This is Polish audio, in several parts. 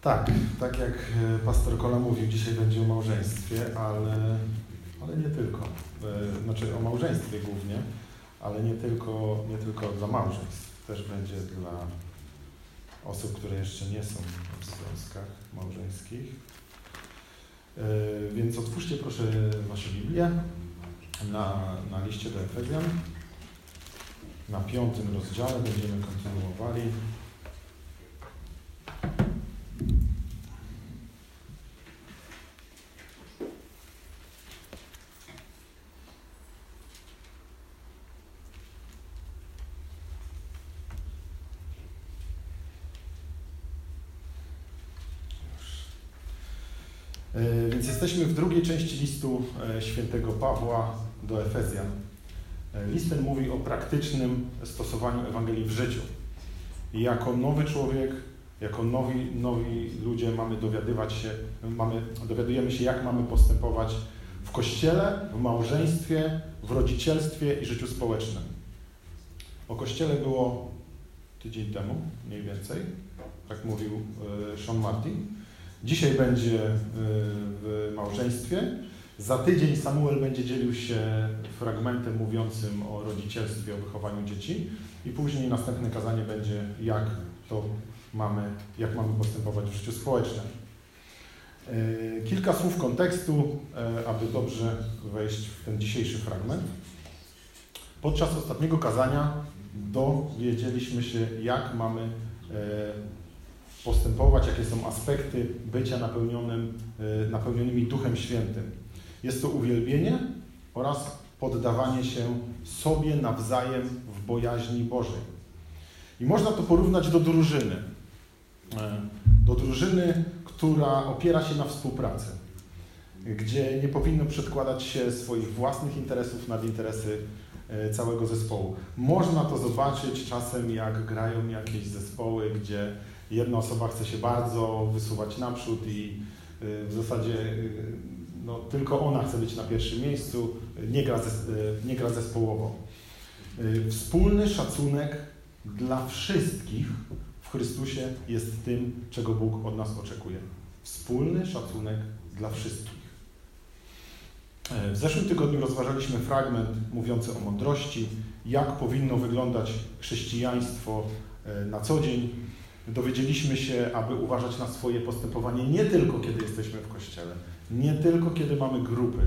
Tak, tak jak e, pastor Kola mówił, dzisiaj będzie o małżeństwie, ale, ale nie tylko. E, znaczy o małżeństwie głównie, ale nie tylko, nie tylko dla małżeństw. Też będzie dla osób, które jeszcze nie są w związkach małżeńskich. E, więc otwórzcie proszę Wasze Biblię na, na liście do Efezjan. Na piątym rozdziale będziemy kontynuowali. E, więc jesteśmy w drugiej części listu e, świętego Pawła do Efezjan. E, list ten mówi o praktycznym stosowaniu Ewangelii w życiu. Jako nowy człowiek, jako nowi, nowi ludzie mamy dowiadywać się, mamy, dowiadujemy się, jak mamy postępować w kościele, w małżeństwie, w rodzicielstwie i życiu społecznym. O kościele było tydzień temu, mniej więcej, tak mówił Sean Martin. Dzisiaj będzie w małżeństwie. Za tydzień Samuel będzie dzielił się fragmentem mówiącym o rodzicielstwie, o wychowaniu dzieci i później następne kazanie będzie, jak to mamy, jak mamy postępować w życiu społecznym. Y, kilka słów kontekstu, y, aby dobrze wejść w ten dzisiejszy fragment. Podczas ostatniego kazania dowiedzieliśmy się, jak mamy postępować, jakie są aspekty bycia napełnionym, e, napełnionymi Duchem Świętym. Jest to uwielbienie oraz poddawanie się sobie nawzajem w bojaźni Bożej. I można to porównać do drużyny. E, do drużyny, która opiera się na współpracy, gdzie nie powinno przedkładać się swoich własnych interesów nad interesy e, całego zespołu. Można to zobaczyć czasem, jak grają jakieś zespoły, gdzie jedna osoba chce się bardzo wysuwać naprzód i y, w zasadzie y, no, tylko ona chce być na pierwszym miejscu, nie gra, y, nie gra zespołowo. Wspólny szacunek dla wszystkich w Chrystusie jest tym, czego Bóg od nas oczekuje. Wspólny szacunek dla wszystkich. W zeszłym tygodniu rozważaliśmy fragment mówiący o mądrości, jak powinno wyglądać chrześcijaństwo na co dzień, dowiedzieliśmy się, aby uważać na swoje postępowanie nie tylko kiedy jesteśmy w kościele, nie tylko kiedy mamy grupy,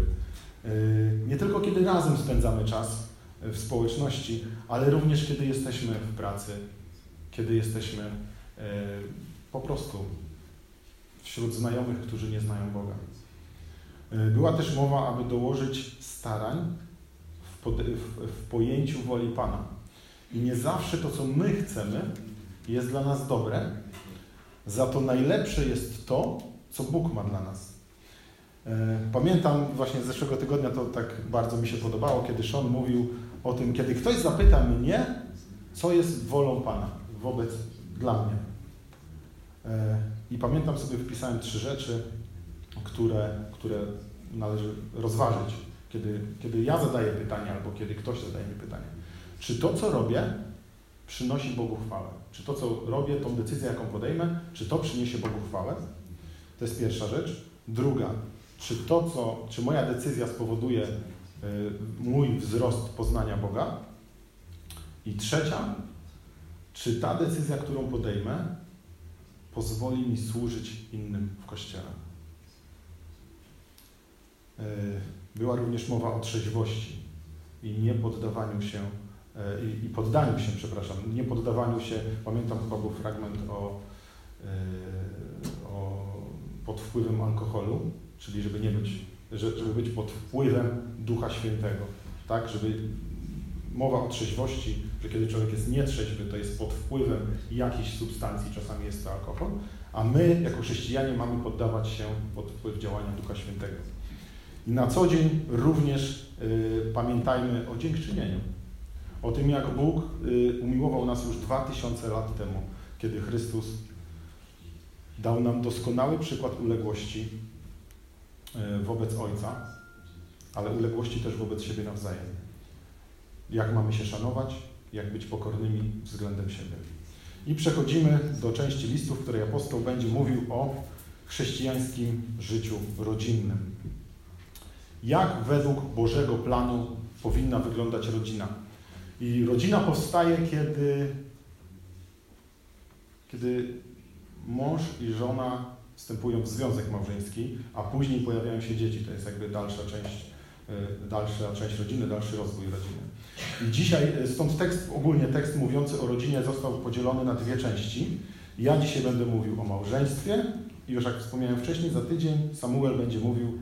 y, nie tylko kiedy razem spędzamy czas w społeczności, ale również kiedy jesteśmy w pracy, kiedy jesteśmy y, po prostu wśród znajomych, którzy nie znają Boga. Y, była też mowa, aby dołożyć starań w, pojęciu woli Pana. I nie zawsze to, co my chcemy, jest dla nas dobre, za to najlepsze jest to, co Bóg ma dla nas. E, pamiętam właśnie z zeszłego tygodnia, to tak bardzo mi się podobało, kiedy Sean mówił o tym, kiedy ktoś zapyta mnie, co jest wolą Pana wobec dla mnie. E, I pamiętam sobie, wpisałem trzy rzeczy, które, które należy rozważyć, kiedy, kiedy ja zadaję pytanie albo kiedy ktoś zadaje mi pytanie. Czy to, co robię, przynosi Bogu chwałę. Czy to, co robię, tą decyzję, jaką podejmę, czy to przyniesie Bogu chwałę? To jest pierwsza rzecz. Druga, czy to, co, czy moja decyzja spowoduje y, mój wzrost poznania Boga? I trzecia, czy ta decyzja, którą podejmę, pozwoli mi służyć innym w Kościele? Y, była również mowa o trzeźwości i niepoddawaniu się E, i, i poddaniu się, przepraszam, nie poddawaniu się, pamiętam chyba był fragment o, e, o pod wpływem alkoholu, czyli żeby nie być, żeby być pod wpływem Ducha Świętego, tak, żeby mowa o trzeźwości, że kiedy człowiek jest nietrzeźwy, to jest pod wpływem jakiejś substancji, czasami jest to alkohol, a my jako chrześcijanie mamy poddawać się pod wpływ działania Ducha Świętego. I na co dzień również y, pamiętajmy o dziękczynieniu o tym, jak Bóg y, umiłował nas już dwa tysiące lat temu, kiedy Chrystus dał nam doskonały przykład uległości y, wobec Ojca, ale uległości też wobec siebie nawzajem. Jak mamy się szanować, jak być pokornymi względem siebie. I przechodzimy do części listów, w której apostoł będzie mówił o chrześcijańskim życiu rodzinnym. Jak według Bożego planu powinna wyglądać rodzina? I rodzina powstaje, kiedy, kiedy mąż i żona wstępują w związek małżeński, a później pojawiają się dzieci. To jest jakby dalsza część, e, dalsza część rodziny, dalszy rozwój rodziny. I dzisiaj, e, stąd tekst, ogólnie tekst mówiący o rodzinie został podzielony na dwie części. Ja dzisiaj będę mówił o małżeństwie i już jak wspomniałem wcześniej, za tydzień Samuel będzie mówił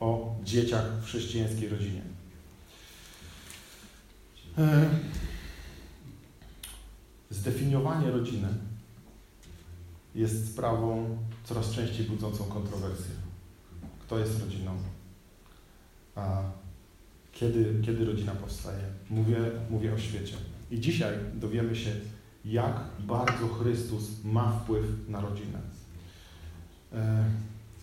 o dzieciach w chrześcijańskiej rodzinie. E, zdefiniowanie rodziny jest sprawą coraz częściej budzącą kontrowersję. Kto jest rodziną? A kiedy, kiedy rodzina powstaje? Mówię, mówię o świecie. I dzisiaj dowiemy się, jak bardzo Chrystus ma wpływ na rodzinę. E,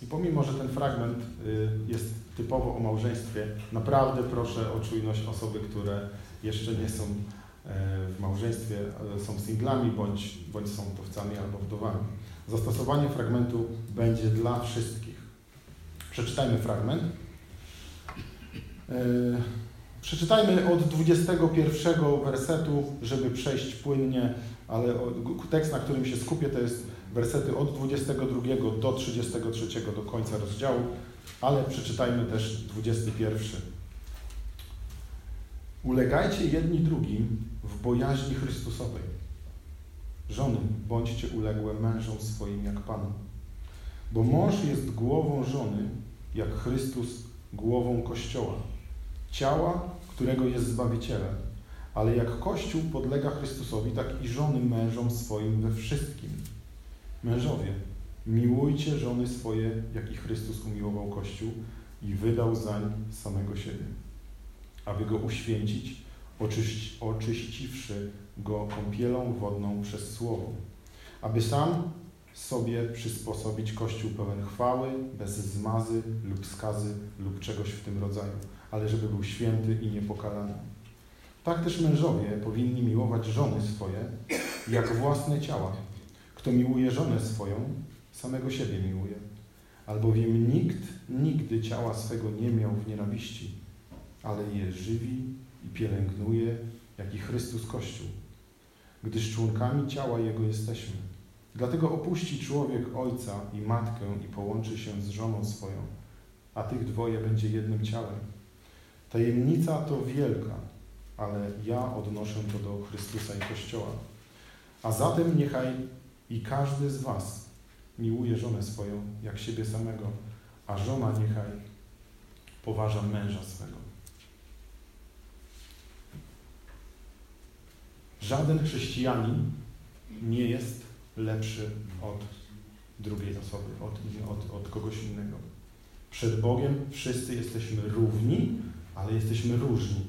I pomimo, że ten fragment y, jest typowo o małżeństwie, naprawdę proszę o czujność osoby, które jeszcze nie są e, w małżeństwie, są singlami bądź, bądź są wdowcami albo wdowami. Zastosowanie fragmentu będzie dla wszystkich. Przeczytajmy fragment. E, przeczytajmy od 21 wersetu, żeby przejść płynnie, ale tekst, na którym się skupię, to jest wersety od 22 do 33 do końca rozdziału, ale przeczytajmy też 21. Ulegajcie jedni drugim w bojaźni Chrystusowej. Żony, bądźcie uległe mężom swoim jak Panu. Bo mąż jest głową żony, jak Chrystus głową Kościoła, ciała, którego jest Zbawicielem. Ale jak Kościół podlega Chrystusowi, tak i żony mężom swoim we wszystkim. Mężowie, miłujcie żony swoje, jak i Chrystus umiłował Kościół i wydał zań samego siebie, aby go uświęcić, oczyści, oczyściwszy go kąpielą wodną przez Słowo, aby sam sobie przysposobić Kościół pełen chwały, bez zmazy lub skazy lub czegoś w tym rodzaju, ale żeby był święty i niepokalany. Tak też mężowie powinni miłować żony swoje, jak własne ciała. Kto miłuje żonę swoją, samego siebie miłuje. Albowiem nikt nigdy ciała swego nie miał w nienawiści, ale je żywi i pielęgnuje, jak i Chrystus Kościół, gdyż członkami ciała Jego jesteśmy. Dlatego opuści człowiek ojca i matkę i połączy się z żoną swoją, a tych dwoje będzie jednym ciałem. Tajemnica to wielka, ale ja odnoszę to do Chrystusa i Kościoła. A zatem niechaj i każdy z Was miłuje żonę swoją jak siebie samego, a żona niechaj poważa męża swego. Żaden chrześcijanin nie jest lepszy od drugiej osoby, od, od, od kogoś innego. Przed Bogiem wszyscy jesteśmy równi, ale jesteśmy różni.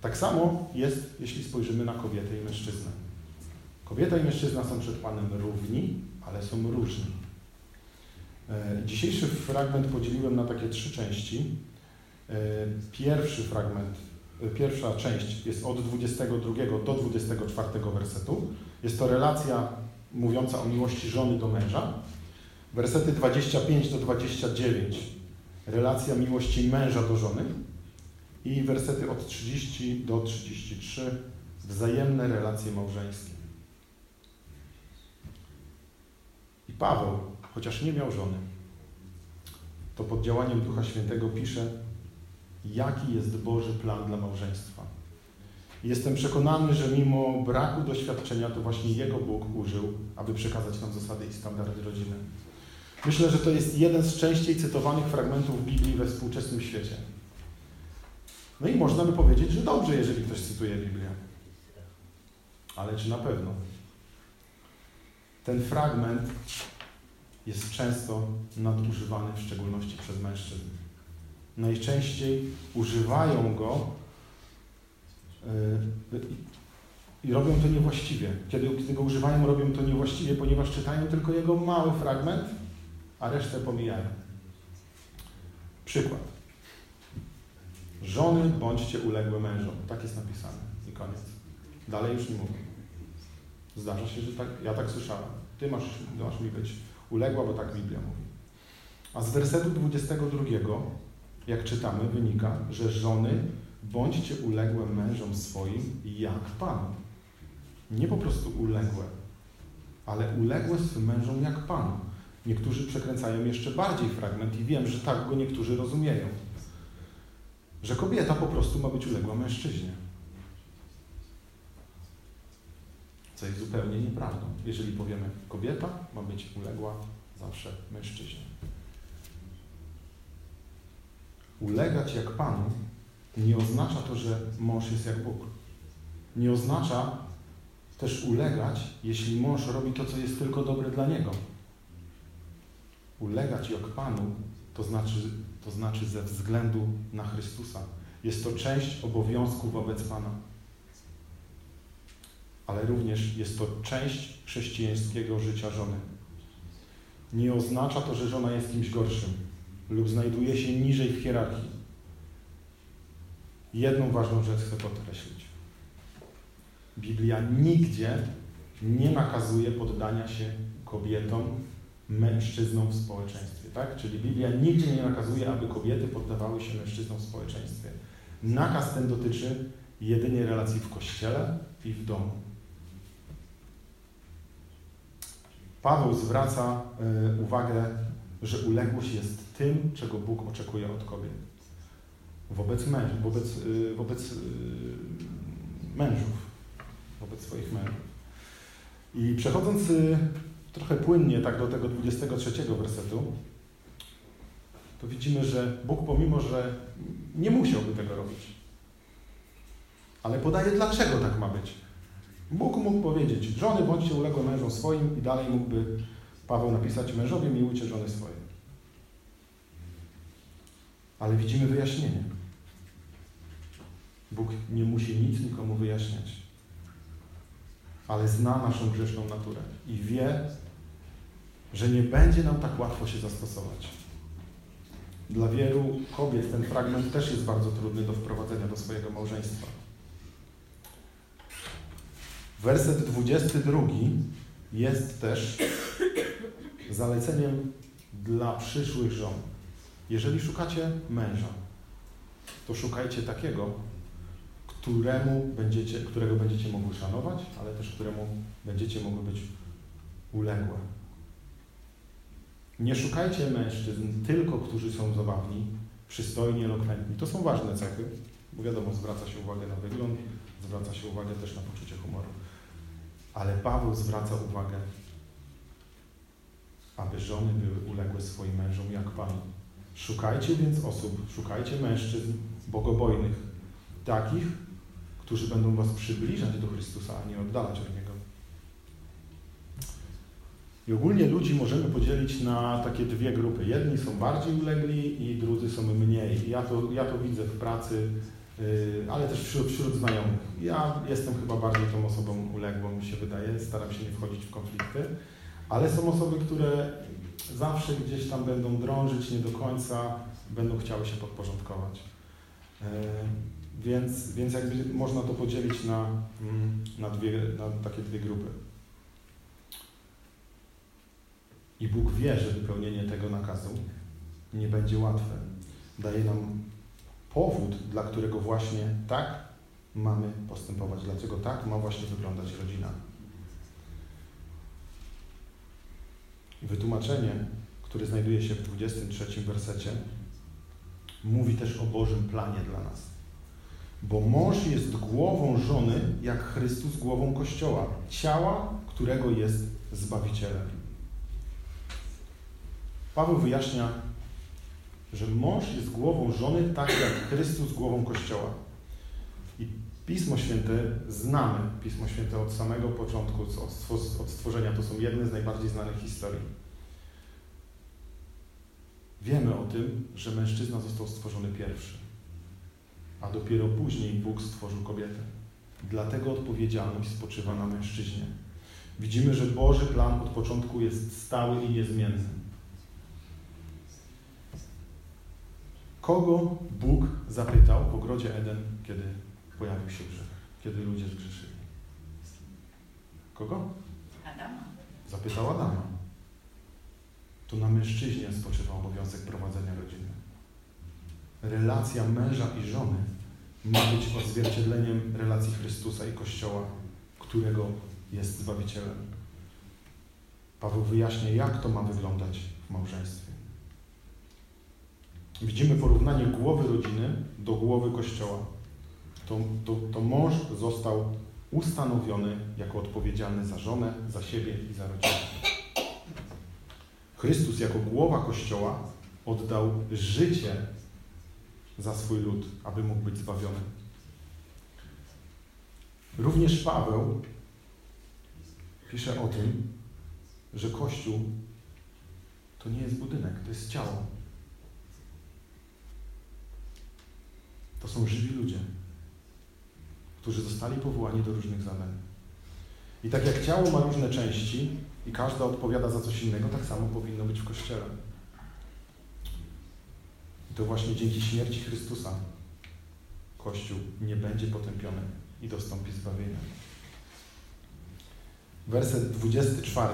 Tak samo jest, jeśli spojrzymy na kobietę i mężczyznę. Kobieta i mężczyzna są przed Panem równi, ale są różni. E, dzisiejszy fragment podzieliłem na takie trzy części. E, pierwszy fragment pierwsza część jest od 22 do 24 wersetu. Jest to relacja mówiąca o miłości żony do męża. Wersety 25 do 29 relacja miłości męża do żony i wersety od 30 do 33 wzajemne relacje małżeńskie. I Paweł, chociaż nie miał żony, to pod działaniem Ducha Świętego pisze jaki jest Boży plan dla małżeństwa. Jestem przekonany, że mimo braku doświadczenia, to właśnie Jego Bóg użył, aby przekazać nam zasady i standardy rodziny. Myślę, że to jest jeden z częściej cytowanych fragmentów Biblii we współczesnym świecie. No i można by powiedzieć, że dobrze, jeżeli ktoś cytuje Biblię. Ale czy na pewno? Ten fragment jest często nadużywany, w szczególności przez mężczyzn najczęściej używają go yy, i robią to niewłaściwie. Kiedy, kiedy go używają, robią to niewłaściwie, ponieważ czytają tylko jego mały fragment, a resztę pomijają. Przykład. Żony bądźcie uległe mężom. Tak jest napisane. I koniec. Dalej już nie mówię. Zdarza się, że tak, ja tak słyszałem. Ty masz, masz mi być uległa, bo tak Biblia mówi. A z wersetu 22, jak czytamy, wynika, że żony bądźcie uległe mężom swoim jak Panu. Nie po prostu uległe, ale uległe swym mężom jak Panu. Niektórzy przekręcają jeszcze bardziej fragment i wiem, że tak go niektórzy rozumieją. Że kobieta po prostu ma być uległa mężczyźnie. Co jest zupełnie nieprawdą. Jeżeli powiemy, kobieta ma być uległa zawsze mężczyźnie. Ulegać jak Panu nie oznacza to, że mąż jest jak Bóg. Nie oznacza też ulegać, jeśli mąż robi to, co jest tylko dobre dla niego. Ulegać jak Panu to znaczy, to znaczy ze względu na Chrystusa. Jest to część obowiązku wobec Pana. Ale również jest to część chrześcijańskiego życia żony. Nie oznacza to, że żona jest kimś gorszym lub znajduje się niżej w hierarchii. Jedną ważną rzecz chcę podkreślić. Biblia nigdzie nie nakazuje poddania się kobietom, mężczyznom w społeczeństwie. Tak? Czyli Biblia nigdzie nie nakazuje, aby kobiety poddawały się mężczyznom w społeczeństwie. Nakaz ten dotyczy jedynie relacji w kościele i w domu. Paweł zwraca y, uwagę, że uległość jest tym, czego Bóg oczekuje od kobiet. Wobec mężów, wobec, y, wobec y, mężów, wobec swoich mężów. I przechodząc y, trochę płynnie tak do tego 23 wersetu, to widzimy, że Bóg pomimo, że nie musiałby tego robić, ale podaje dlaczego tak ma być. Bóg mógł powiedzieć, żony bądźcie uległe mężom swoim i dalej mógłby Paweł napisać, mężowie miłujcie żony swoje. Ale widzimy wyjaśnienie. Bóg nie musi nic nikomu wyjaśniać, ale zna naszą grzeszną naturę i wie, że nie będzie nam tak łatwo się zastosować. Dla wielu kobiet ten fragment też jest bardzo trudny do wprowadzenia do swojego małżeństwa. Werset 22 jest też zaleceniem dla przyszłych żon. Jeżeli szukacie męża, to szukajcie takiego, któremu będziecie, którego będziecie mogły szanować, ale też któremu będziecie mogły być uległe. Nie szukajcie mężczyzn tylko, którzy są zabawni, przystojni, elokwentni. To są ważne cechy, bo wiadomo, zwraca się uwagę na wygląd, zwraca się uwagę też na poczucie humoru. Ale Paweł zwraca uwagę, aby żony były uległe swoim mężom jak Panu. Szukajcie więc osób, szukajcie mężczyzn bogobojnych, takich, którzy będą was przybliżać do Chrystusa, a nie oddalać od Niego. I ogólnie ludzi możemy podzielić na takie dwie grupy. Jedni są bardziej ulegli i drudzy są mniej. Ja to, ja to widzę w pracy, ale też wśród, wśród znajomych. Ja jestem chyba bardziej tą osobą uległą, mi się wydaje. Staram się nie wchodzić w konflikty. Ale są osoby, które zawsze gdzieś tam będą drążyć, nie do końca będą chciały się podporządkować. Yy, więc, więc jakby można to podzielić na, mm, na, dwie, na takie dwie grupy. I Bóg wie, że wypełnienie tego nakazu nie będzie łatwe. Daje nam powód, dla którego właśnie tak mamy postępować, dlaczego tak ma właśnie wyglądać rodzina. Wytłumaczenie, które znajduje się w 23 wersecie, mówi też o Bożym planie dla nas. Bo mąż jest głową żony, jak Chrystus głową Kościoła, ciała, którego jest Zbawicielem. Paweł wyjaśnia, że mąż jest głową żony, tak jak Chrystus głową Kościoła. I Pismo Święte znamy, Pismo Święte od samego początku, od stworzenia, to są jedne z najbardziej znanych historii. Wiemy o tym, że mężczyzna został stworzony pierwszy, a dopiero później Bóg stworzył kobietę. Dlatego odpowiedzialność spoczywa na mężczyźnie. Widzimy, że Boży plan od początku jest stały i niezmienny. Kogo Bóg zapytał w ogrodzie Eden, kiedy pojawił się grzech, kiedy ludzie zgrzeszyli? Kogo? Adama. Zapytał Adama. To na mężczyźnie spoczywa obowiązek prowadzenia rodziny. Relacja męża i żony ma być odzwierciedleniem relacji Chrystusa i Kościoła, którego jest Zbawicielem. Paweł wyjaśnia, jak to ma wyglądać w małżeństwie. Widzimy porównanie głowy rodziny do głowy Kościoła. To, to, to mąż został ustanowiony jako odpowiedzialny za żonę, za siebie i za rodzinę. Chrystus jako głowa Kościoła oddał życie za swój lud, aby mógł być zbawiony. Również Paweł pisze o tym, że Kościół to nie jest budynek, to jest ciało. To są żywi ludzie, którzy zostali powołani do różnych zadań. I tak jak ciało ma różne części i każda odpowiada za coś innego, tak samo powinno być w Kościele. I to właśnie dzięki śmierci Chrystusa Kościół nie będzie potępiony i dostąpi zbawienia. Werset 24.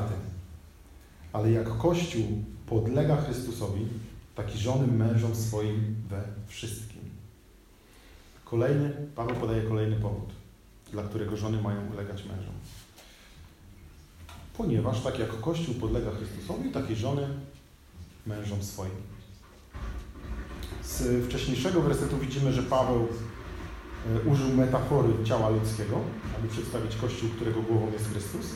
Ale jak Kościół podlega Chrystusowi, taki żony mężom swoim we wszystkim. Kolejny, Paweł podaje kolejny powód, dla którego żony mają ulegać mężom. Ponieważ tak jak Kościół podlega Chrystusowi, tak i żony mężom swoim. Z wcześniejszego wersetu widzimy, że Paweł użył metafory ciała ludzkiego, aby przedstawić Kościół, którego głową jest Chrystus.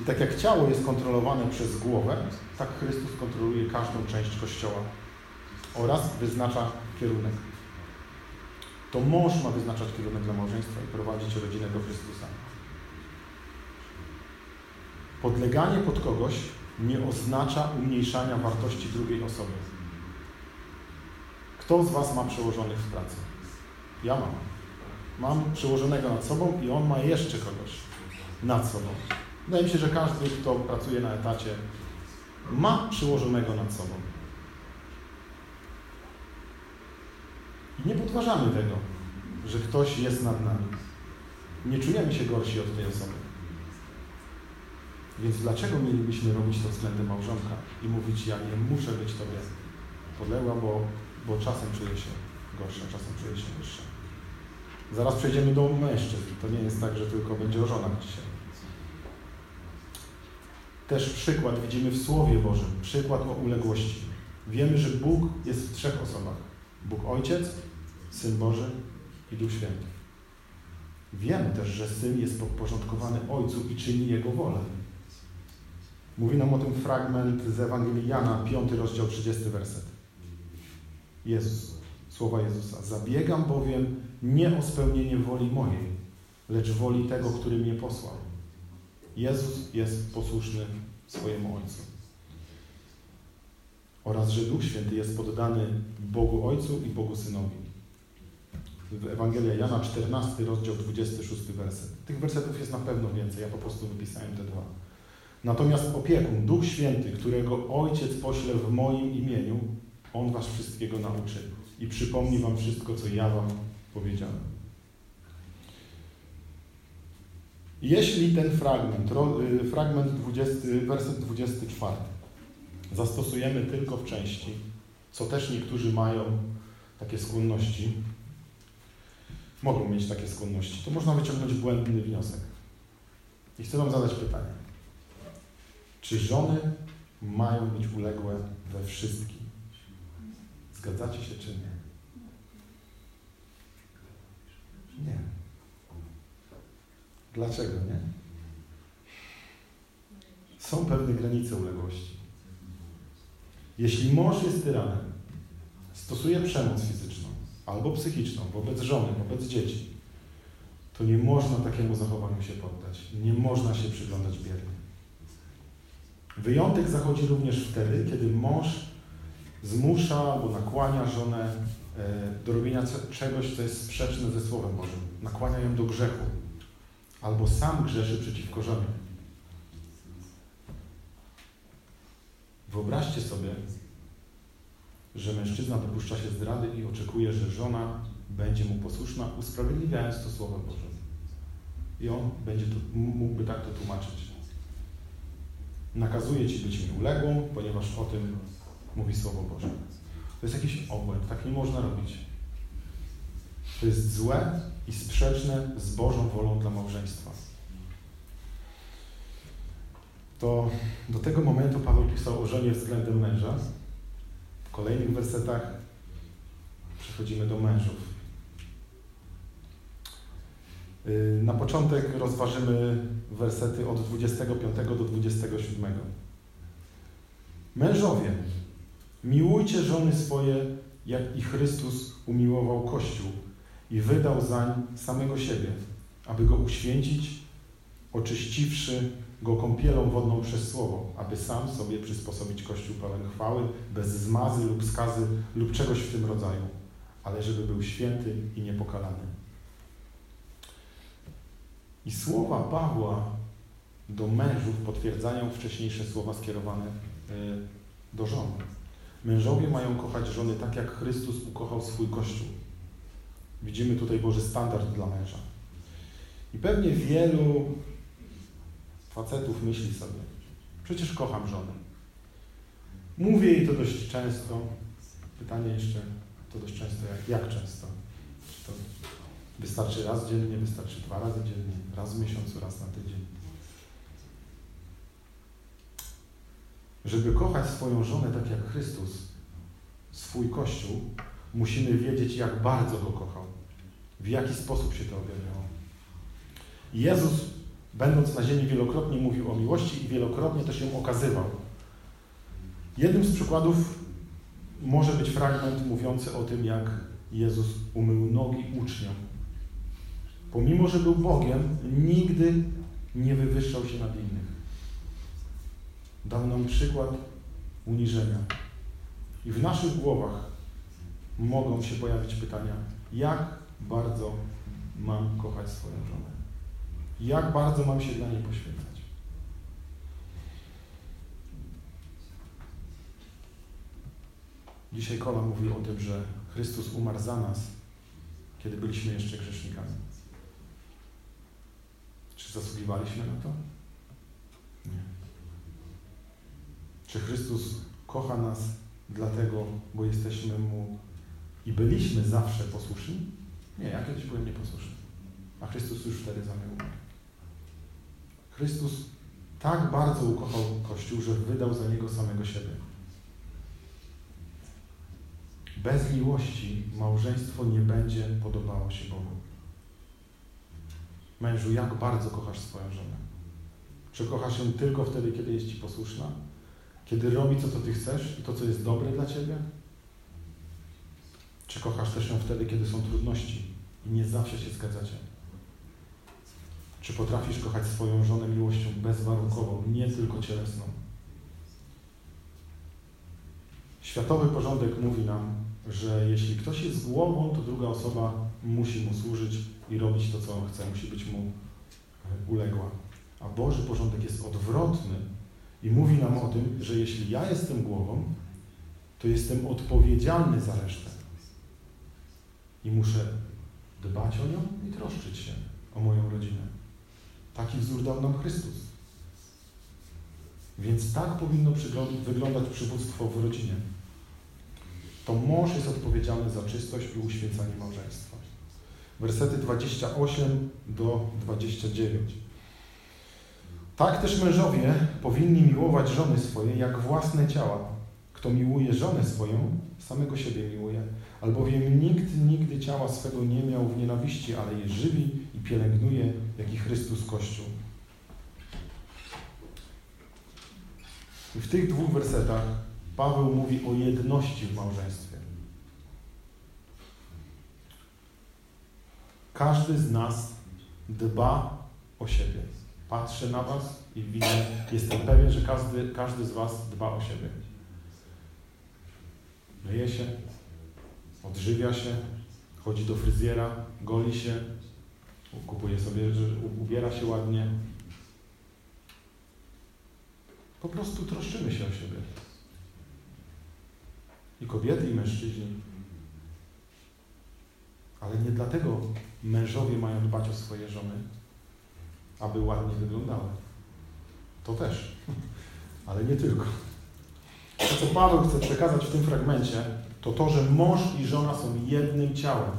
I tak jak ciało jest kontrolowane przez głowę, tak Chrystus kontroluje każdą część Kościoła oraz wyznacza kierunek. To mąż ma wyznaczać kierunek dla małżeństwa i prowadzić rodzinę do Chrystusa. Podleganie pod kogoś nie oznacza umniejszania wartości drugiej osoby. Kto z Was ma przełożonych w pracy? Ja mam. Mam przełożonego nad sobą i on ma jeszcze kogoś nad sobą. Wydaje mi się, że każdy, kto pracuje na etacie, ma przełożonego nad sobą. I nie podważamy tego, że ktoś jest nad nami. Nie czujemy się gorsi od tej osoby. Więc dlaczego mielibyśmy robić to względem małżonka i mówić, ja nie muszę być Tobie podległa, bo, bo czasem czuję się gorsza, czasem czuję się wyższa. Zaraz przejdziemy do mężczyzn. To nie jest tak, że tylko będzie o żonach dzisiaj. Też przykład widzimy w Słowie Bożym, przykład o uległości. Wiemy, że Bóg jest w trzech osobach. Bóg Ojciec, Syn Boży i Duch Święty. Wiemy też, że Syn jest podporządkowany Ojcu i czyni Jego wolę. Mówi nam o tym fragment z Ewangelii Jana, 5 rozdział, 30 werset. Jezus, słowa Jezusa. Zabiegam bowiem nie o spełnienie woli mojej, lecz woli tego, który mnie posłał. Jezus jest posłuszny swojemu Ojcu. Oraz, że Duch Święty jest poddany Bogu Ojcu i Bogu Synowi. Ewangelia Jana 14, rozdział 26 werset. Tych wersetów jest na pewno więcej, ja po prostu wypisałem te dwa. Natomiast opiekun, Duch Święty, którego Ojciec pośle w moim imieniu, On was wszystkiego nauczy i przypomni wam wszystko, co ja wam powiedziałem. Jeśli ten fragment, fragment 20, werset 24 zastosujemy tylko w części, co też niektórzy mają takie skłonności, mogą mieć takie skłonności, to można wyciągnąć błędny wniosek. I chcę Wam zadać pytanie. Czy żony mają być uległe we wszystkim? Zgadzacie się czy nie? Nie. Dlaczego nie? Są pewne granice uległości. Jeśli mąż jest tyranem, stosuje przemoc fizyczną albo psychiczną wobec żony, wobec dzieci, to nie można takiemu zachowaniu się poddać. Nie można się przyglądać biernie. Wyjątek zachodzi również wtedy, kiedy mąż zmusza albo nakłania żonę e, do robienia czegoś, co jest sprzeczne ze Słowem Bożym. Nakłania ją do grzechu. Albo sam grzeszy przeciwko żonie. Wyobraźcie sobie, że mężczyzna dopuszcza się zdrady i oczekuje, że żona będzie mu posłuszna, usprawiedliwiając to Słowem Bożym. I on będzie to, mógłby tak to tłumaczyć. Nakazuje ci być mi uległą, ponieważ o tym mówi Słowo Boże. To jest jakiś obłęd, tak nie można robić. To jest złe i sprzeczne z Bożą wolą dla małżeństwa. To do tego momentu Paweł pisał o żonie względem męża. Kolejnych wersetach przechodzimy do mężów. Y, na początek rozważymy wersety od 25 do 27. Mężowie, miłujcie żony swoje, jak i Chrystus umiłował Kościół i wydał zań samego siebie, aby go uświęcić, oczyściwszy go kąpielą wodną przez Słowo, aby sam sobie przysposobić Kościół pełen chwały, bez zmazy lub skazy lub czegoś w tym rodzaju, ale żeby był święty i niepokalany. I słowa Pawła do mężów potwierdzają wcześniejsze słowa skierowane e, do żon. Mężowie mają kochać żony tak, jak Chrystus ukochał swój Kościół. Widzimy tutaj Boży standard dla męża. I pewnie wielu facetów myśli sobie, przecież kocham żonę. Mówię jej to dość często. Pytanie jeszcze, to dość często, jak, jak często? Czy to wystarczy raz dziennie, wystarczy dwa razy dziennie, raz w miesiącu, raz na tydzień? Żeby kochać swoją żonę tak jak Chrystus, swój Kościół, musimy wiedzieć, jak bardzo go kochał, w jaki sposób się to objawiało. Jezus, będąc na ziemi, wielokrotnie mówił o miłości i wielokrotnie też ją okazywał. Jednym z przykładów może być fragment mówiący o tym, jak Jezus umył nogi uczniom. Pomimo, że był Bogiem, nigdy nie wywyższał się nad innych. Dał nam przykład uniżenia. I w naszych głowach mogą się pojawić pytania, jak bardzo mam kochać swoją żonę? Jak bardzo mam się dla niej poświęcać? Dzisiaj Kola mówi o tym, że Chrystus umarł za nas, kiedy byliśmy jeszcze grzesznikami. Czy zasługiwaliśmy na to? Nie. Czy Chrystus kocha nas dlatego, bo jesteśmy Mu i byliśmy zawsze posłuszni? Nie, ja kiedyś byłem nieposłuszny, a Chrystus już wtedy za mnie umarł. Chrystus tak bardzo ukochał Kościół, że wydał za niego samego siebie. Bez miłości małżeństwo nie będzie podobało się Bogu. Mężu, jak bardzo kochasz swoją żonę? Czy kochasz ją tylko wtedy, kiedy jest Ci posłuszna? Kiedy robi to, co Ty chcesz i to, co jest dobre dla Ciebie? Czy kochasz też ją wtedy, kiedy są trudności i nie zawsze się zgadzacie? Czy potrafisz kochać swoją żonę miłością bezwarunkową, nie tylko cielesną? Światowy porządek mówi nam, że jeśli ktoś jest głową, to druga osoba musi mu służyć i robić to, co on chce, musi być mu uległa. A Boży porządek jest odwrotny i mówi nam o tym, że jeśli ja jestem głową, to jestem odpowiedzialny za resztę. I muszę dbać o nią i troszczyć się o moją rodzinę. Taki wzór dał nam Chrystus. Więc tak powinno wyglądać przywództwo w rodzinie. To mąż jest odpowiedzialny za czystość i uświęcanie małżeństwa. Wersety 28 do 29. Tak też mężowie powinni miłować żony swoje jak własne ciała. Kto miłuje żonę swoją, samego siebie miłuje. Albowiem nikt nigdy ciała swego nie miał w nienawiści, ale je żywi i pielęgnuje, jak i Chrystus Kościół. I w tych dwóch wersetach Paweł mówi o jedności w małżeństwie. Każdy z nas dba o siebie. Patrzę na Was i widzę, jestem pewien, że każdy, każdy z Was dba o siebie. Myje się, odżywia się, chodzi do fryzjera, goli się, kupuje sobie, że ubiera się ładnie. Po prostu troszczymy się o siebie. I kobiety, i mężczyźni. Ale nie dlatego mężowie mają dbać o swoje żony, aby ładnie wyglądały. To też, ale nie tylko. To, co Paweł chce przekazać w tym fragmencie, to to, że mąż i żona są jednym ciałem.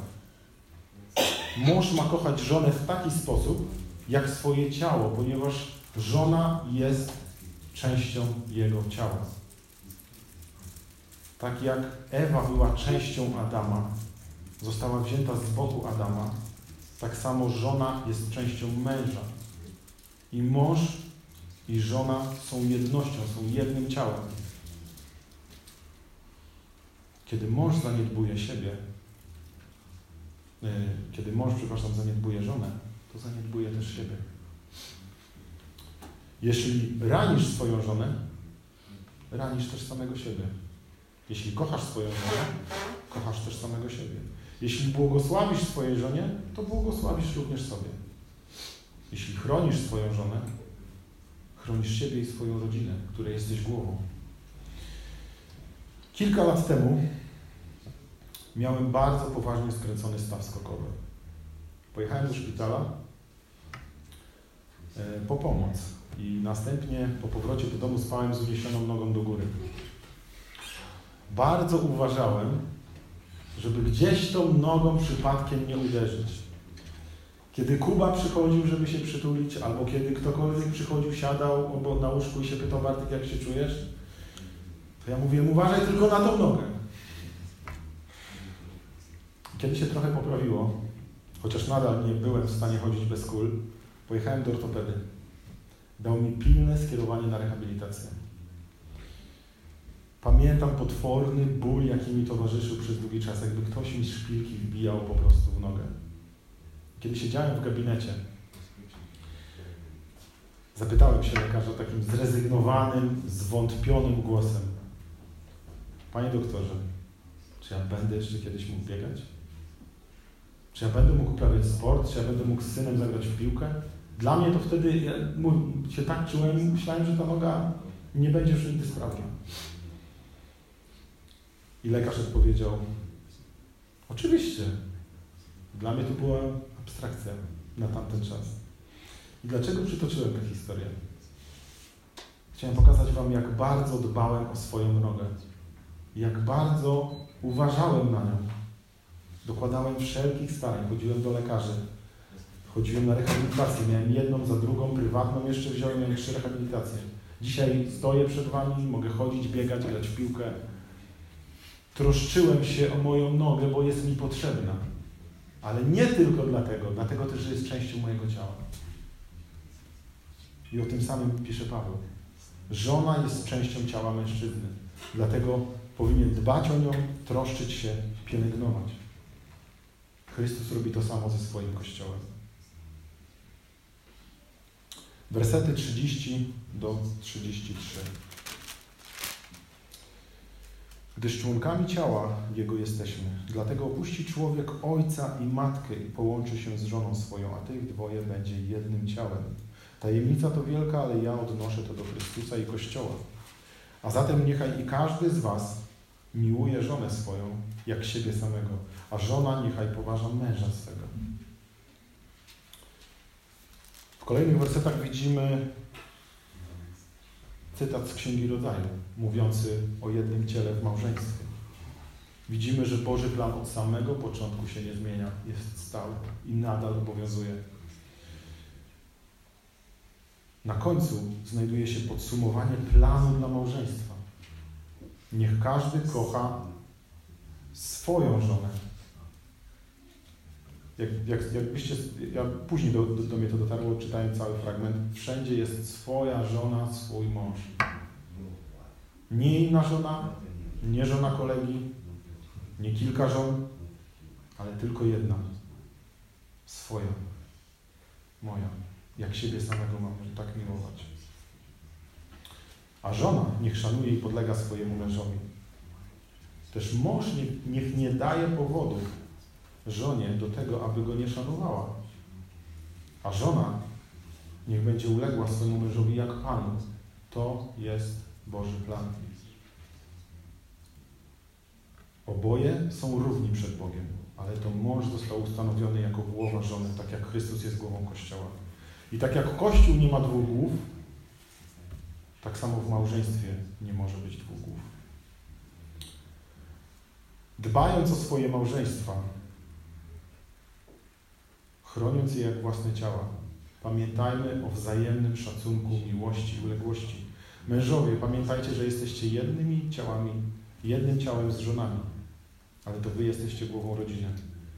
Mąż ma kochać żonę w taki sposób, jak swoje ciało, ponieważ żona jest częścią jego ciała. Tak jak Ewa była częścią Adama, została wzięta z boku Adama, tak samo żona jest częścią męża. I mąż i żona są jednością, są jednym ciałem. Kiedy mąż zaniedbuje siebie, kiedy mąż, przepraszam, zaniedbuje żonę, to zaniedbuje też siebie. Jeśli ranisz swoją żonę, ranisz też samego siebie. Jeśli kochasz swoją żonę, kochasz też samego siebie. Jeśli błogosławisz swojej żonie, to błogosławisz również sobie. Jeśli chronisz swoją żonę, chronisz siebie i swoją rodzinę, której jesteś głową. Kilka lat temu miałem bardzo poważnie skręcony staw skokowy. Pojechałem do szpitala e, po pomoc i następnie po powrocie do domu spałem z uniesioną nogą do góry. Bardzo uważałem, żeby gdzieś tą nogą przypadkiem nie uderzyć. Kiedy Kuba przychodził, żeby się przytulić, albo kiedy ktokolwiek przychodził, siadał obok na łóżku i się pytał, Bartek, jak się czujesz? To ja mówiłem, uważaj tylko na tą nogę. Kiedy się trochę poprawiło, chociaż nadal nie byłem w stanie chodzić bez kul, pojechałem do ortopedy. Dał mi pilne skierowanie na rehabilitację. Pamiętam potworny ból, jaki mi towarzyszył przez długi czas, jakby ktoś mi szpilki wbijał po prostu w nogę. Kiedy siedziałem w gabinecie, zapytałem się lekarza takim zrezygnowanym, zwątpionym głosem: Panie doktorze, czy ja będę jeszcze kiedyś mógł biegać? Czy ja będę mógł uprawiać sport? Czy ja będę mógł z synem zagrać w piłkę? Dla mnie to wtedy ja się tak czułem myślałem, że ta noga nie będzie już nigdy sprawna. I lekarz odpowiedział, oczywiście. Dla mnie to była abstrakcja na tamten czas. I dlaczego przytoczyłem tę historię? Chciałem pokazać Wam, jak bardzo dbałem o swoją nogę. Jak bardzo uważałem na nią. Dokładałem wszelkich starań, chodziłem do lekarzy, chodziłem na rehabilitację, miałem jedną za drugą, prywatną jeszcze wziąłem, miałem trzy rehabilitacje. Dzisiaj stoję przed Wami, mogę chodzić, biegać, grać w piłkę. Troszczyłem się o moją nogę, bo jest mi potrzebna. Ale nie tylko dlatego, dlatego też, że jest częścią mojego ciała. I o tym samym pisze Paweł. Żona jest częścią ciała mężczyzny. Dlatego powinien dbać o nią, troszczyć się, pielęgnować. Chrystus robi to samo ze swoim Kościołem. Wersety 30 do 33. Gdyż członkami ciała Jego jesteśmy. Dlatego opuści człowiek ojca i matkę i połączy się z żoną swoją, a tych dwoje będzie jednym ciałem. Tajemnica to wielka, ale ja odnoszę to do Chrystusa i Kościoła. A zatem niechaj i każdy z Was miłuje żonę swoją jak siebie samego, a żona niechaj poważa męża swego. W kolejnych wersetach widzimy cytat z Księgi Rodzaju, mówiący o jednym ciele w małżeństwie. Widzimy, że Boży plan od samego początku się nie zmienia, jest stały i nadal obowiązuje. Na końcu znajduje się podsumowanie planu dla małżeństwa. Niech każdy kocha swoją żonę. Jak, jak, jakbyście, ja później do, do, do mnie to dotarło, czytałem cały fragment. Wszędzie jest swoja żona, swój mąż. Nie inna żona, nie żona kolegi, nie kilka żon, ale tylko jedna. Swoja. Moja. Jak siebie samego mam tak miłować. A żona niech szanuje i podlega swojemu mężowi. Też mąż niech, nie daje powodu żonie do tego, aby go nie szanowała. A żona niech będzie uległa swojemu mężowi jak Panu. To jest Boży plan. Oboje są równi przed Bogiem, ale to mąż został ustanowiony jako głowa żony, tak jak Chrystus jest głową Kościoła. I tak jak Kościół nie ma dwóch głów, tak samo w małżeństwie nie może być dwóch głów. Dbając o swoje małżeństwa, chroniąc je jak własne ciała, pamiętajmy o wzajemnym szacunku, miłości uległości. Mężowie, pamiętajcie, że jesteście jednymi ciałami, jednym ciałem z żonami, ale to wy jesteście głową rodziny,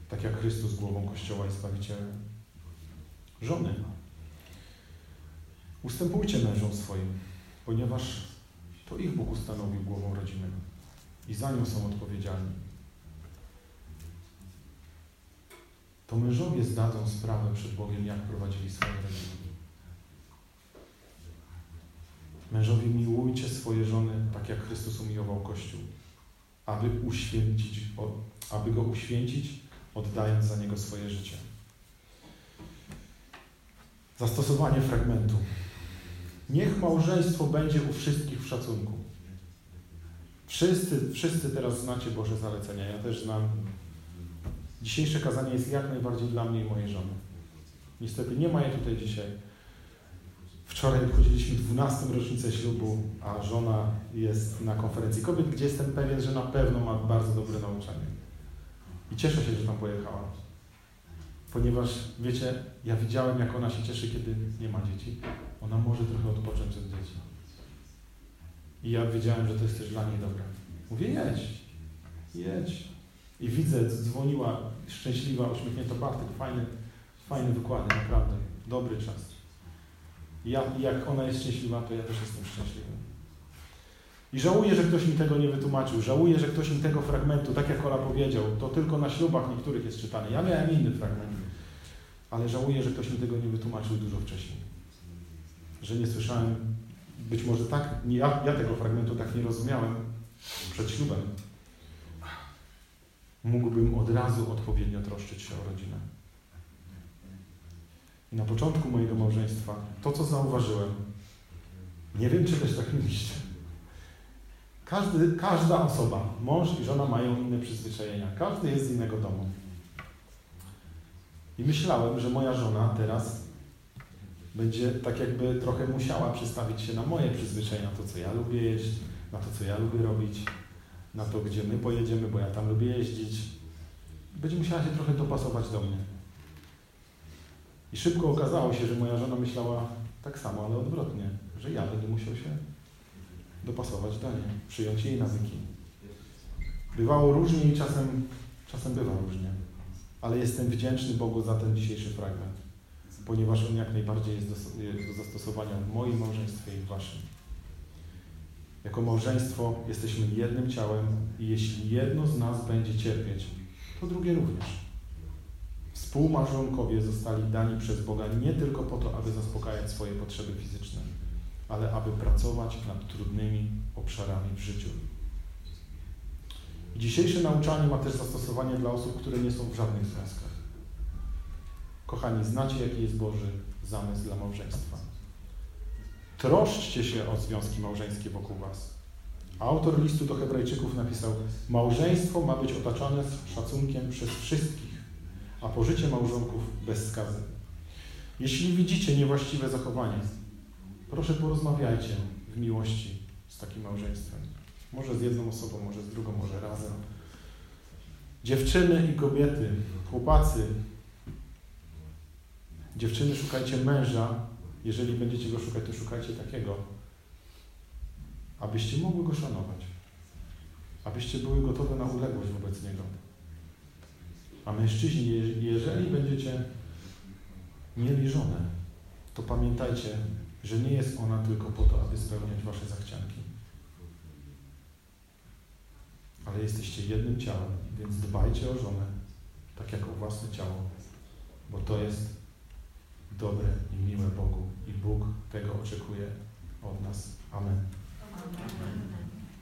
tak jak Chrystus głową Kościoła i Zbawicielem. Żony, ustępujcie mężom swoim, ponieważ to ich Bóg ustanowił głową rodziny i za nią są odpowiedzialni. To mężowie zdadzą sprawę przed Bogiem, jak prowadzili swoje rodziny. Mężowie, miłujcie swoje żony tak, jak Chrystus umiłował Kościół, aby uświęcić, aby go uświęcić, oddając za niego swoje życie. Zastosowanie fragmentu. Niech małżeństwo będzie u wszystkich w szacunku. Wszyscy, wszyscy teraz znacie Boże zalecenia. Ja też znam. Dzisiejsze kazanie jest jak najbardziej dla mnie i mojej żony. Niestety nie ma jej tutaj dzisiaj. Wczoraj obchodziliśmy 12. rocznicę ślubu, a żona jest na konferencji kobiet, gdzie jestem pewien, że na pewno ma bardzo dobre nauczanie. I cieszę się, że tam pojechała. Ponieważ, wiecie, ja widziałem, jak ona się cieszy, kiedy nie ma dzieci. Ona może trochę odpocząć od dzieci. I ja wiedziałem, że to jest też dla niej dobre. Mówię, jedź, jedź. I widzę, dzwoniła szczęśliwa, uśmiechnięta Bartek, fajny, fajny wykłady, naprawdę, dobry czas. Ja, jak ona jest szczęśliwa, to ja też jestem szczęśliwy. I żałuję, że ktoś mi tego nie wytłumaczył. Żałuję, że ktoś mi tego fragmentu, tak jak Ola powiedział, to tylko na ślubach niektórych jest czytane. Ja miałem inny fragment. Ale żałuję, że ktoś mi tego nie wytłumaczył dużo wcześniej. Że nie słyszałem, być może tak, ja, ja tego fragmentu tak nie rozumiałem przed ślubem. Mógłbym od razu odpowiednio troszczyć się o rodzinę. I na początku mojego małżeństwa to, co zauważyłem, nie wiem, czy też tak mieliście. Każdy, każda osoba, mąż i żona mają inne przyzwyczajenia. Każdy jest z innego domu. I myślałem, że moja żona teraz będzie tak jakby trochę musiała przystawić się na moje przyzwyczajenia, na to, co ja lubię jeść, na to, co ja lubię robić, na to, gdzie my pojedziemy, bo ja tam lubię jeździć. Będzie musiała się trochę dopasować do mnie. I szybko okazało się, że moja żona myślała tak samo, ale odwrotnie, że ja będę musiał się dopasować do niej, przyjąć jej nawyki. Bywało różnie i czasem, czasem bywa różnie, ale jestem wdzięczny Bogu za ten dzisiejszy fragment, ponieważ on jak najbardziej jest do, jest do zastosowania w moim małżeństwie i w waszym. Jako małżeństwo jesteśmy jednym ciałem i jeśli jedno z nas będzie cierpieć, to drugie również. Współmałżonkowie zostali dani przez Boga nie tylko po to, aby zaspokajać swoje potrzeby fizyczne, ale aby pracować nad trudnymi obszarami w życiu. Dzisiejsze nauczanie ma też zastosowanie dla osób, które nie są w żadnych związkach. Kochani, znacie, jaki jest Boży zamysł dla małżeństwa. Troszczcie się o związki małżeńskie wokół Was. Autor listu do Hebrajczyków napisał: Małżeństwo ma być otaczane szacunkiem przez wszystkich a pożycie małżonków bez skazy. Jeśli widzicie niewłaściwe zachowanie, proszę porozmawiajcie w miłości z takim małżeństwem. Może z jedną osobą, może z drugą, może razem. Dziewczyny i kobiety, chłopacy, dziewczyny szukajcie męża. Jeżeli będziecie go szukać, to szukajcie takiego, abyście mogły go szanować, abyście były gotowe na uległość wobec niego. A mężczyźni, jeżeli będziecie mieli żonę, to pamiętajcie, że nie jest ona tylko po to, aby spełniać wasze zachcianki. Ale jesteście jednym ciałem, więc dbajcie o żonę, tak jak o własne ciało, bo to jest dobre i miłe Bogu i Bóg tego oczekuje od nas. Amen. Amen.